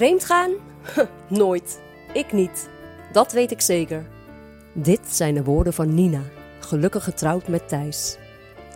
Vreemd gaan? Nooit. Ik niet. Dat weet ik zeker. Dit zijn de woorden van Nina, gelukkig getrouwd met Thijs.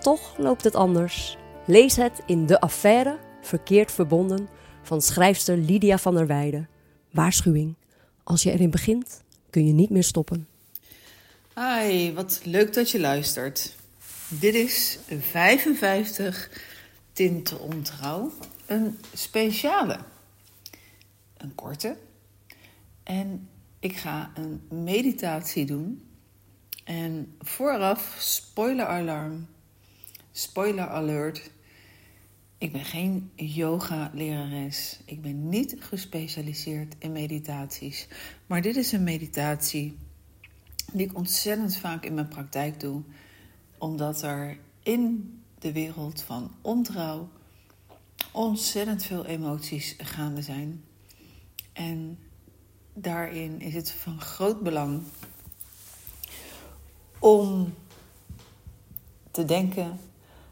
Toch loopt het anders. Lees het in De Affaire, verkeerd verbonden, van schrijfster Lydia van der Weijden. Waarschuwing. Als je erin begint, kun je niet meer stoppen. Hi, wat leuk dat je luistert. Dit is 55 Tinten Ontrouw. Een speciale. Een korte. En ik ga een meditatie doen. En vooraf, spoiler alarm, spoiler alert. Ik ben geen yoga-lerares. Ik ben niet gespecialiseerd in meditaties. Maar dit is een meditatie die ik ontzettend vaak in mijn praktijk doe, omdat er in de wereld van ontrouw ontzettend veel emoties gaande zijn. En daarin is het van groot belang om te denken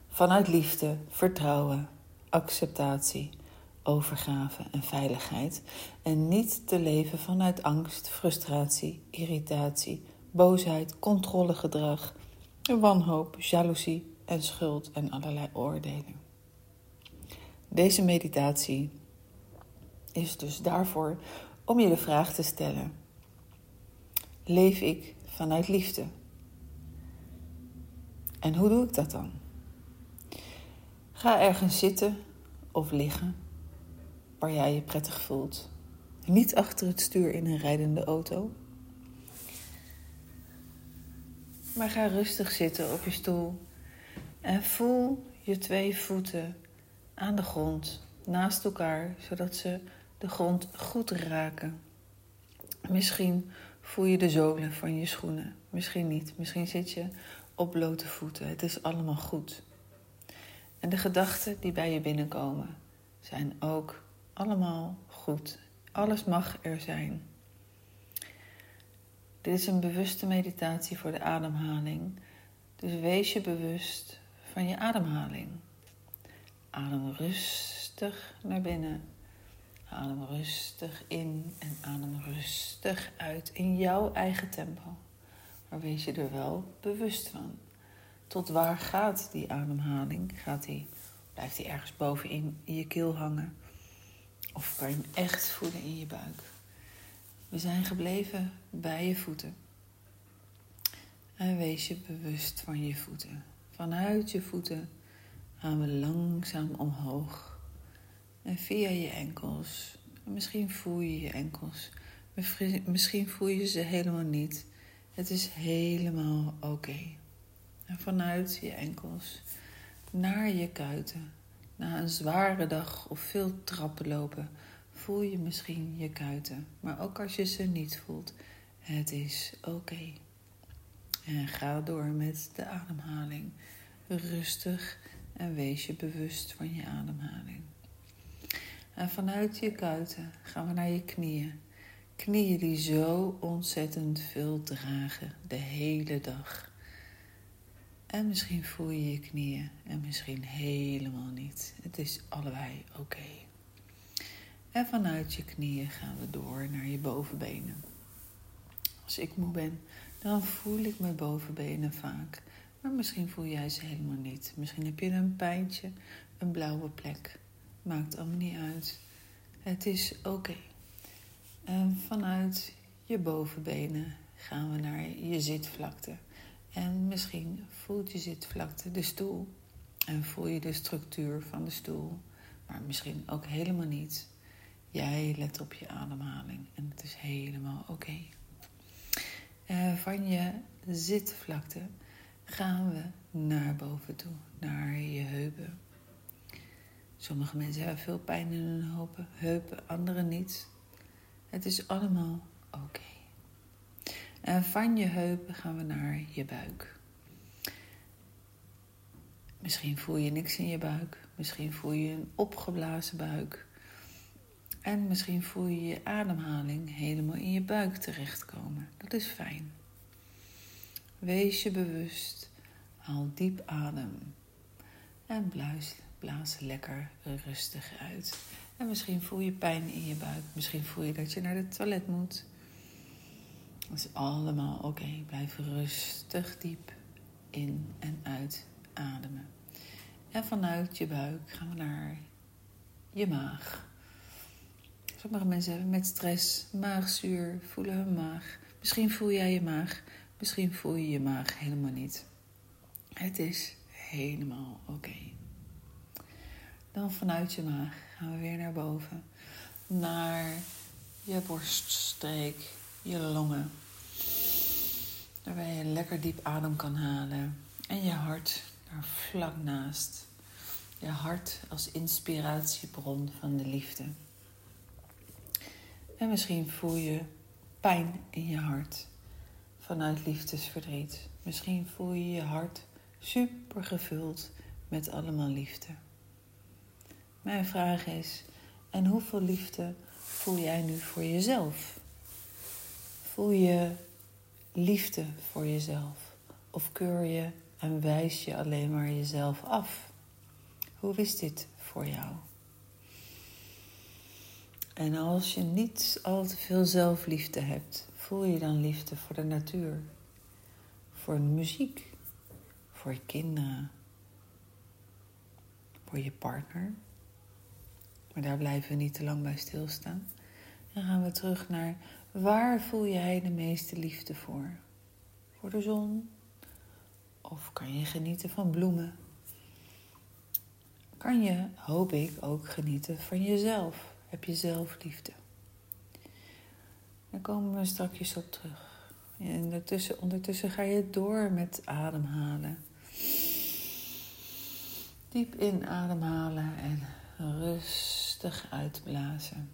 vanuit liefde, vertrouwen, acceptatie, overgave en veiligheid. En niet te leven vanuit angst, frustratie, irritatie, boosheid, controlegedrag, wanhoop, jaloezie en schuld en allerlei oordelen. Deze meditatie is dus daarvoor om je de vraag te stellen: leef ik vanuit liefde? En hoe doe ik dat dan? Ga ergens zitten of liggen waar jij je prettig voelt. Niet achter het stuur in een rijdende auto. Maar ga rustig zitten op je stoel en voel je twee voeten aan de grond naast elkaar, zodat ze de grond goed raken. Misschien voel je de zolen van je schoenen, misschien niet. Misschien zit je op blote voeten. Het is allemaal goed. En de gedachten die bij je binnenkomen zijn ook allemaal goed. Alles mag er zijn. Dit is een bewuste meditatie voor de ademhaling. Dus wees je bewust van je ademhaling. Adem rustig naar binnen. Adem rustig in en adem rustig uit in jouw eigen tempo. Maar wees je er wel bewust van. Tot waar gaat die ademhaling? Gaat die, blijft die ergens bovenin in je keel hangen? Of kan je hem echt voelen in je buik? We zijn gebleven bij je voeten. En wees je bewust van je voeten. Vanuit je voeten gaan we langzaam omhoog. En via je enkels. misschien voel je je enkels. Misschien voel je ze helemaal niet. Het is helemaal oké. En vanuit je enkels naar je kuiten. Na een zware dag of veel trappen lopen, voel je misschien je kuiten. Maar ook als je ze niet voelt, het is oké. En ga door met de ademhaling. Rustig en wees je bewust van je ademhaling. En vanuit je kuiten gaan we naar je knieën. Knieën die zo ontzettend veel dragen de hele dag. En misschien voel je je knieën en misschien helemaal niet. Het is allebei oké. En vanuit je knieën gaan we door naar je bovenbenen. Als ik moe ben, dan voel ik mijn bovenbenen vaak. Maar misschien voel jij ze helemaal niet. Misschien heb je een pijntje, een blauwe plek. Maakt allemaal niet uit. Het is oké. En vanuit je bovenbenen gaan we naar je zitvlakte. En misschien voelt je zitvlakte de stoel. En voel je de structuur van de stoel. Maar misschien ook helemaal niet. Jij let op je ademhaling en het is helemaal oké. Eh, van je zitvlakte gaan we naar boven toe, naar je heupen. Sommige mensen hebben veel pijn in hun heupen, anderen niet. Het is allemaal oké. En van je heupen gaan we naar je buik. Misschien voel je niks in je buik. Misschien voel je een opgeblazen buik. En misschien voel je je ademhaling helemaal in je buik terechtkomen. Dat is fijn. Wees je bewust. Haal diep adem. En blaas, blaas lekker rustig uit. En misschien voel je pijn in je buik. Misschien voel je dat je naar het toilet moet. Dat is allemaal oké. Blijf rustig diep in en uit ademen. En vanuit je buik gaan we naar je maag. Sommige mensen hebben met stress, maagzuur, voelen hun maag. Misschien voel jij je maag, misschien voel je je maag helemaal niet. Het is helemaal oké. Dan vanuit je maag gaan we weer naar boven. Naar je borststreek, je longen. Waarbij je lekker diep adem kan halen. En je hart daar vlak naast. Je hart als inspiratiebron van de liefde. En misschien voel je pijn in je hart vanuit liefdesverdriet. Misschien voel je je hart super gevuld met allemaal liefde. Mijn vraag is: en hoeveel liefde voel jij nu voor jezelf? Voel je liefde voor jezelf? Of keur je en wijs je alleen maar jezelf af? Hoe is dit voor jou? En als je niet al te veel zelfliefde hebt, voel je dan liefde voor de natuur, voor muziek, voor je kinderen, voor je partner. Maar daar blijven we niet te lang bij stilstaan. Dan gaan we terug naar waar voel jij de meeste liefde voor? Voor de zon? Of kan je genieten van bloemen? Kan je, hoop ik, ook genieten van jezelf? Heb je zelfliefde? Daar komen we straks op terug. En ondertussen, ondertussen ga je door met ademhalen. Diep in ademhalen en rustig uitblazen.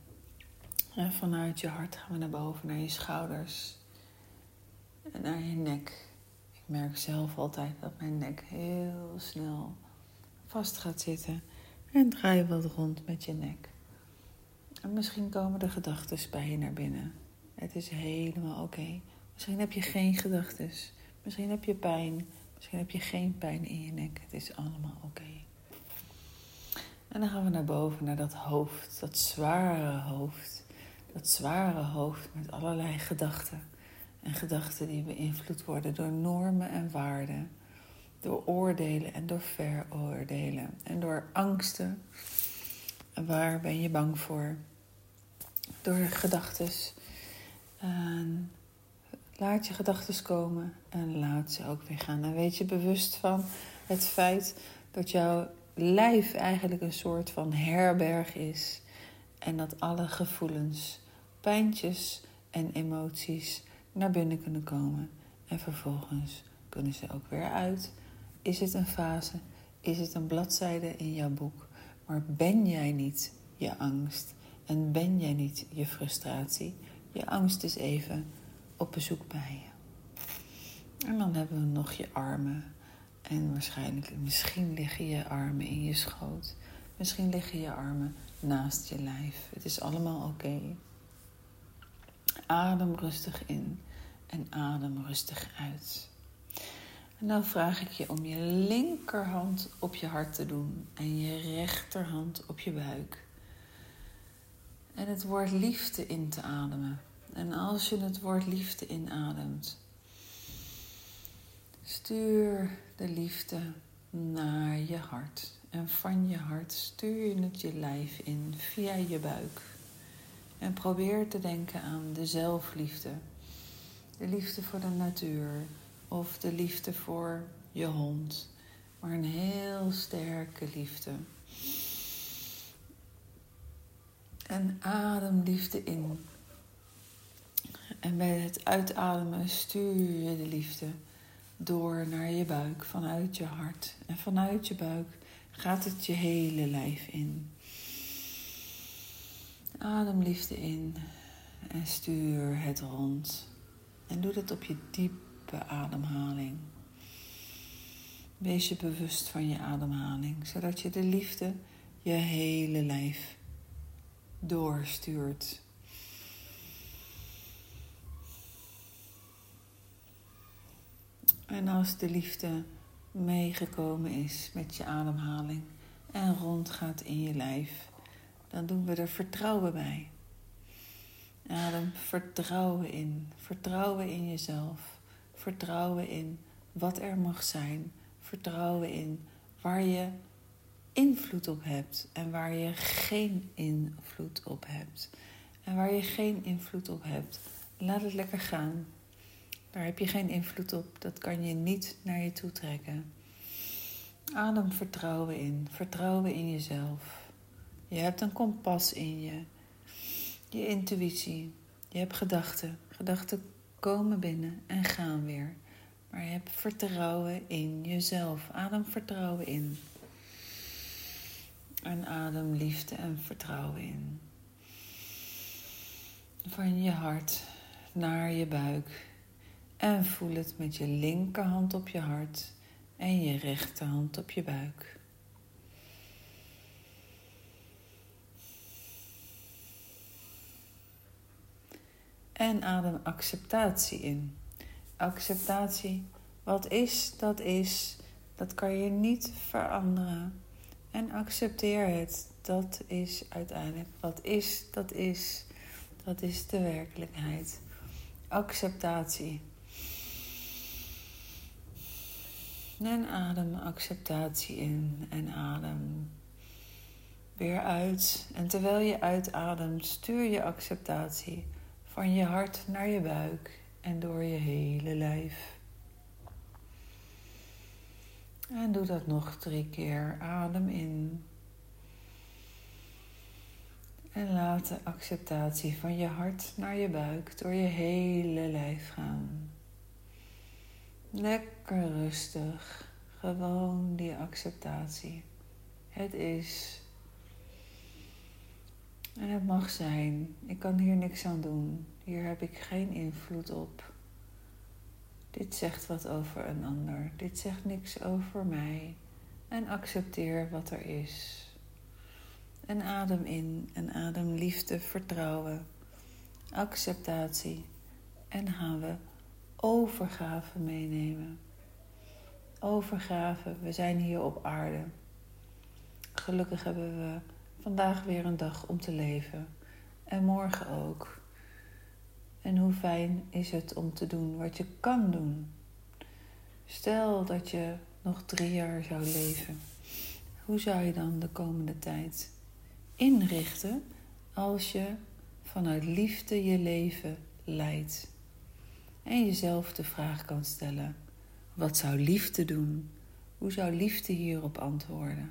En vanuit je hart gaan we naar boven, naar je schouders en naar je nek. Ik merk zelf altijd dat mijn nek heel snel vast gaat zitten. En draai wat rond met je nek. En misschien komen de gedachten bij je naar binnen. Het is helemaal oké. Misschien heb je geen gedachten. Misschien heb je pijn. Misschien heb je geen pijn in je nek. Het is allemaal oké. En dan gaan we naar boven, naar dat hoofd, dat zware hoofd. Dat zware hoofd met allerlei gedachten. En gedachten die beïnvloed worden door normen en waarden. Door oordelen en door veroordelen. En door angsten. Waar ben je bang voor? Door gedachten. laat je gedachten komen en laat ze ook weer gaan. En weet je bewust van het feit dat jouw lijf eigenlijk een soort van herberg is. En dat alle gevoelens, pijntjes en emoties naar binnen kunnen komen. En vervolgens kunnen ze ook weer uit. Is het een fase? Is het een bladzijde in jouw boek? Maar ben jij niet je angst? En ben jij niet je frustratie? Je angst is even op bezoek bij je. En dan hebben we nog je armen. En waarschijnlijk, misschien liggen je armen in je schoot. Misschien liggen je armen naast je lijf. Het is allemaal oké. Adem rustig in en adem rustig uit. En dan vraag ik je om je linkerhand op je hart te doen en je rechterhand op je buik. En het woord liefde in te ademen. En als je het woord liefde inademt, stuur de liefde naar je hart. En van je hart stuur je het je lijf in via je buik. En probeer te denken aan de zelfliefde. De liefde voor de natuur of de liefde voor je hond. Maar een heel sterke liefde. En adem liefde in. En bij het uitademen stuur je de liefde door naar je buik, vanuit je hart. En vanuit je buik gaat het je hele lijf in. Adem liefde in en stuur het rond. En doe dat op je diepe ademhaling. Wees je bewust van je ademhaling, zodat je de liefde je hele lijf doorstuurt. En als de liefde meegekomen is met je ademhaling en rondgaat in je lijf, dan doen we er vertrouwen bij. Adem vertrouwen in. Vertrouwen in jezelf. Vertrouwen in wat er mag zijn. Vertrouwen in waar je invloed op hebt en waar je geen invloed op hebt. En waar je geen invloed op hebt, laat het lekker gaan. Daar heb je geen invloed op, dat kan je niet naar je toe trekken. Adem vertrouwen in, vertrouwen in jezelf. Je hebt een kompas in je, je intuïtie, je hebt gedachten. Gedachten komen binnen en gaan weer. Maar je hebt vertrouwen in jezelf. Adem vertrouwen in. En adem liefde en vertrouwen in. Van je hart naar je buik. En voel het met je linkerhand op je hart en je rechterhand op je buik. En adem acceptatie in. Acceptatie, wat is, dat is, dat kan je niet veranderen. En accepteer het, dat is uiteindelijk wat is, dat is, dat is de werkelijkheid. Acceptatie. En adem acceptatie in en adem weer uit. En terwijl je uitademt, stuur je acceptatie van je hart naar je buik en door je hele lijf. En doe dat nog drie keer. Adem in. En laat de acceptatie van je hart naar je buik door je hele lijf gaan. Lekker rustig. Gewoon die acceptatie. Het is. En het mag zijn. Ik kan hier niks aan doen. Hier heb ik geen invloed op. Dit zegt wat over een ander. Dit zegt niks over mij. En accepteer wat er is. En adem in en adem liefde, vertrouwen, acceptatie. En gaan we overgave meenemen. Overgave, we zijn hier op aarde. Gelukkig hebben we vandaag weer een dag om te leven. En morgen ook. En hoe fijn is het om te doen wat je kan doen. Stel dat je nog drie jaar zou leven. Hoe zou je dan de komende tijd inrichten als je vanuit liefde je leven leidt? En jezelf de vraag kan stellen: wat zou liefde doen? Hoe zou liefde hierop antwoorden?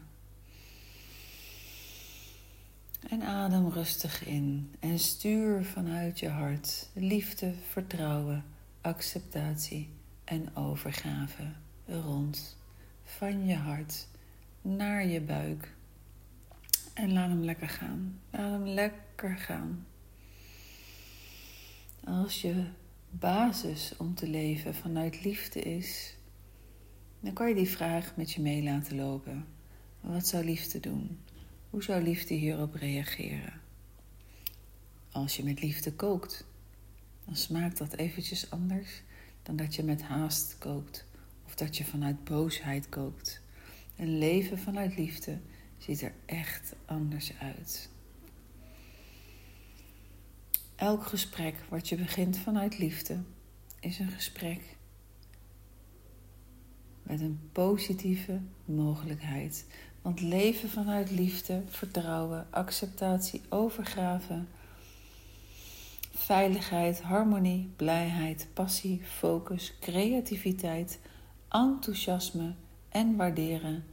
En adem rustig in en stuur vanuit je hart liefde, vertrouwen, acceptatie en overgave rond van je hart naar je buik. En laat hem lekker gaan. Laat hem lekker gaan. Als je basis om te leven vanuit liefde is, dan kan je die vraag met je mee laten lopen. Wat zou liefde doen? Hoe zou liefde hierop reageren? Als je met liefde kookt, dan smaakt dat eventjes anders dan dat je met haast kookt of dat je vanuit boosheid kookt. Een leven vanuit liefde ziet er echt anders uit. Elk gesprek wat je begint vanuit liefde is een gesprek met een positieve mogelijkheid. Want leven vanuit liefde, vertrouwen, acceptatie, overgave, veiligheid, harmonie, blijheid, passie, focus, creativiteit, enthousiasme en waarderen.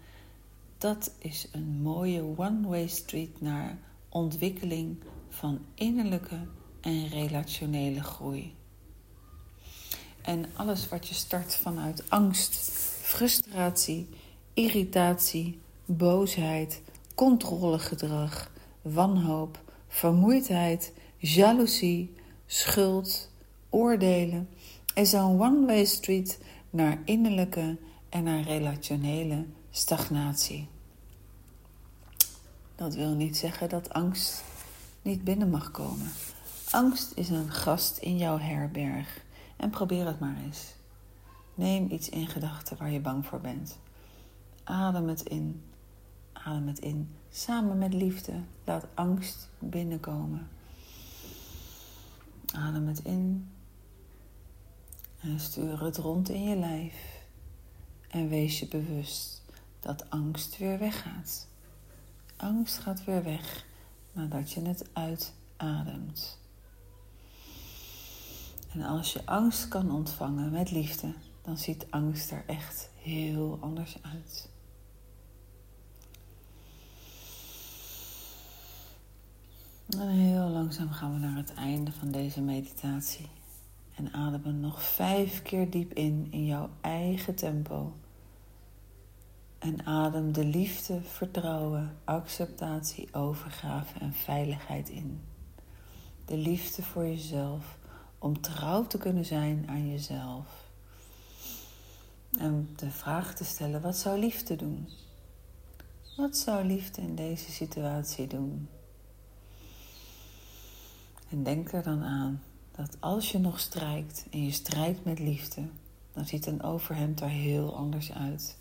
Dat is een mooie one-way street naar ontwikkeling van innerlijke en relationele groei. En alles wat je start vanuit angst, frustratie, irritatie, boosheid, controlegedrag, wanhoop, vermoeidheid, jaloezie, schuld, oordelen is een one-way street naar innerlijke en naar relationele stagnatie. Dat wil niet zeggen dat angst niet binnen mag komen. Angst is een gast in jouw herberg en probeer het maar eens. Neem iets in gedachten waar je bang voor bent. Adem het in Adem het in. Samen met liefde. Laat angst binnenkomen. Adem het in. En stuur het rond in je lijf. En wees je bewust dat angst weer weggaat. Angst gaat weer weg nadat je het uitademt. En als je angst kan ontvangen met liefde, dan ziet angst er echt heel anders uit. En heel langzaam gaan we naar het einde van deze meditatie. En ademen nog vijf keer diep in in jouw eigen tempo. En adem de liefde, vertrouwen, acceptatie, overgave en veiligheid in. De liefde voor jezelf, om trouw te kunnen zijn aan jezelf. En de vraag te stellen: wat zou liefde doen? Wat zou liefde in deze situatie doen? En denk er dan aan dat als je nog strijkt en je strijkt met liefde, dan ziet een overhemd er heel anders uit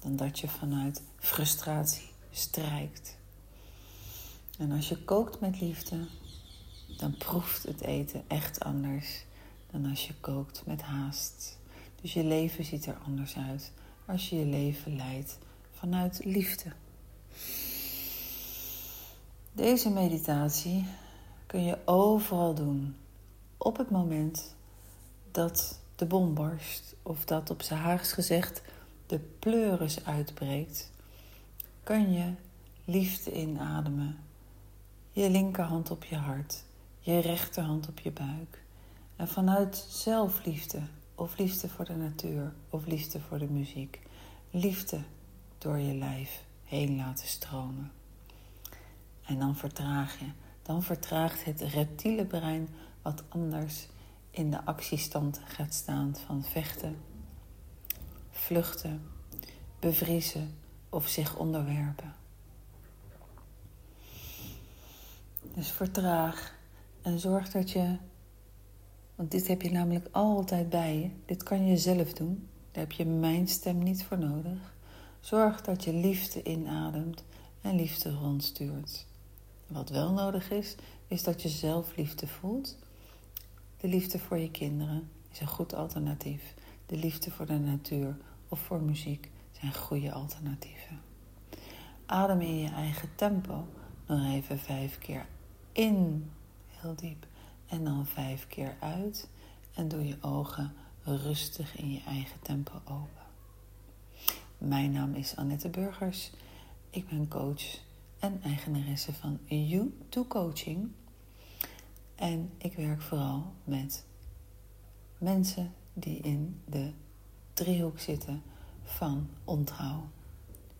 dan dat je vanuit frustratie strijkt. En als je kookt met liefde, dan proeft het eten echt anders dan als je kookt met haast. Dus je leven ziet er anders uit als je je leven leidt vanuit liefde. Deze meditatie kun je overal doen. Op het moment dat de bom barst, of dat op zijn Haags gezegd de pleuris uitbreekt, kan je liefde inademen. Je linkerhand op je hart, je rechterhand op je buik. En vanuit zelfliefde, of liefde voor de natuur, of liefde voor de muziek, liefde door je lijf heen laten stromen. En dan vertraag je dan vertraagt het reptiele brein wat anders in de actiestand gaat staan van vechten, vluchten, bevriezen of zich onderwerpen. Dus vertraag en zorg dat je, want dit heb je namelijk altijd bij je, dit kan je zelf doen, daar heb je mijn stem niet voor nodig. Zorg dat je liefde inademt en liefde rondstuurt. Wat wel nodig is, is dat je zelfliefde voelt. De liefde voor je kinderen is een goed alternatief. De liefde voor de natuur of voor muziek zijn goede alternatieven. Adem in je eigen tempo nog even vijf keer in, heel diep, en dan vijf keer uit. En doe je ogen rustig in je eigen tempo open. Mijn naam is Annette Burgers. Ik ben coach en eigenaresse van You2 Coaching. En ik werk vooral met mensen die in de driehoek zitten van ontrouw.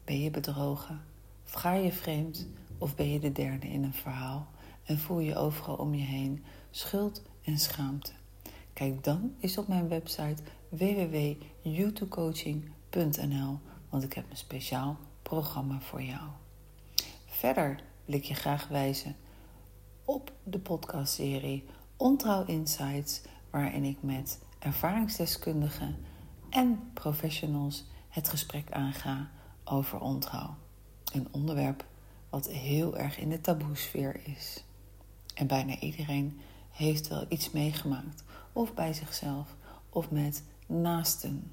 Ben je bedrogen? Of ga je vreemd? Of ben je de derde in een verhaal? En voel je overal om je heen schuld en schaamte? Kijk dan eens op mijn website www.youtubecoaching.nl, want ik heb een speciaal programma voor jou. Verder wil ik je graag wijzen op de podcastserie Ontrouw Insights, waarin ik met ervaringsdeskundigen en professionals het gesprek aanga over ontrouw. Een onderwerp wat heel erg in de taboesfeer is. En bijna iedereen heeft wel iets meegemaakt, of bij zichzelf of met naasten.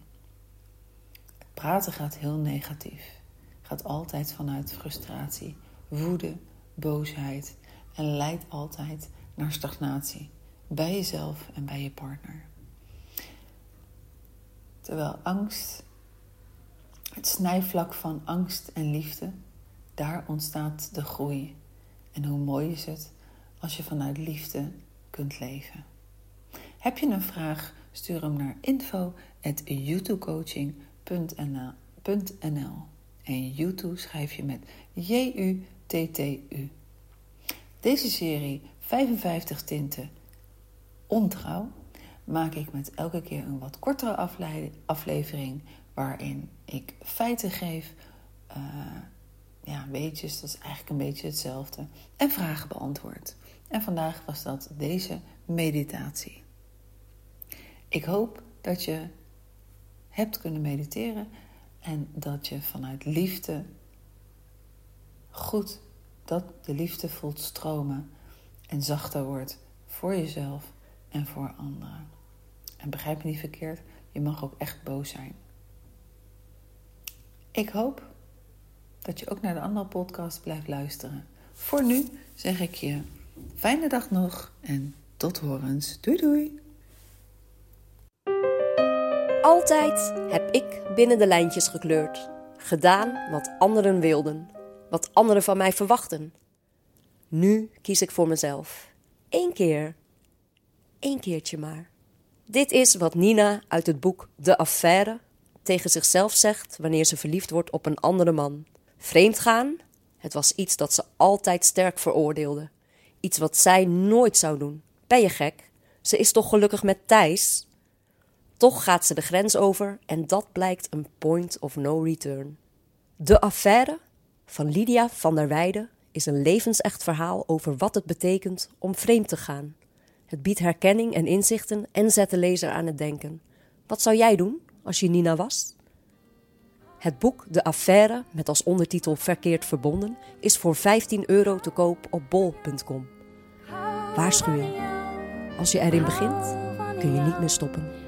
Het praten gaat heel negatief, gaat altijd vanuit frustratie woede, boosheid en leidt altijd naar stagnatie bij jezelf en bij je partner. Terwijl angst, het snijvlak van angst en liefde, daar ontstaat de groei. En hoe mooi is het als je vanuit liefde kunt leven. Heb je een vraag? Stuur hem naar info.youtubecoaching.nl En YouTube schrijf je met J-U TTU. Deze serie 55 tinten ontrouw maak ik met elke keer een wat kortere aflevering waarin ik feiten geef, uh, ja, weetjes, dat is eigenlijk een beetje hetzelfde, en vragen beantwoord. En vandaag was dat deze meditatie. Ik hoop dat je hebt kunnen mediteren en dat je vanuit liefde goed dat de liefde voelt stromen en zachter wordt voor jezelf en voor anderen. En begrijp me niet verkeerd, je mag ook echt boos zijn. Ik hoop dat je ook naar de andere podcast blijft luisteren. Voor nu zeg ik je fijne dag nog en tot horens. Doei doei! Altijd heb ik binnen de lijntjes gekleurd, gedaan wat anderen wilden, wat anderen van mij verwachten. Nu kies ik voor mezelf. Eén keer. Eén keertje maar. Dit is wat Nina uit het boek De Affaire tegen zichzelf zegt wanneer ze verliefd wordt op een andere man. Vreemd gaan, het was iets dat ze altijd sterk veroordeelde. Iets wat zij nooit zou doen. Ben je gek? Ze is toch gelukkig met Thijs? Toch gaat ze de grens over en dat blijkt een point of no return. De affaire van Lydia van der Weijden is een levensecht verhaal over wat het betekent om vreemd te gaan. Het biedt herkenning en inzichten en zet de lezer aan het denken. Wat zou jij doen als je Nina was? Het boek De Affaire, met als ondertitel Verkeerd Verbonden, is voor 15 euro te koop op bol.com. Waarschuwing. Als je erin begint, kun je niet meer stoppen.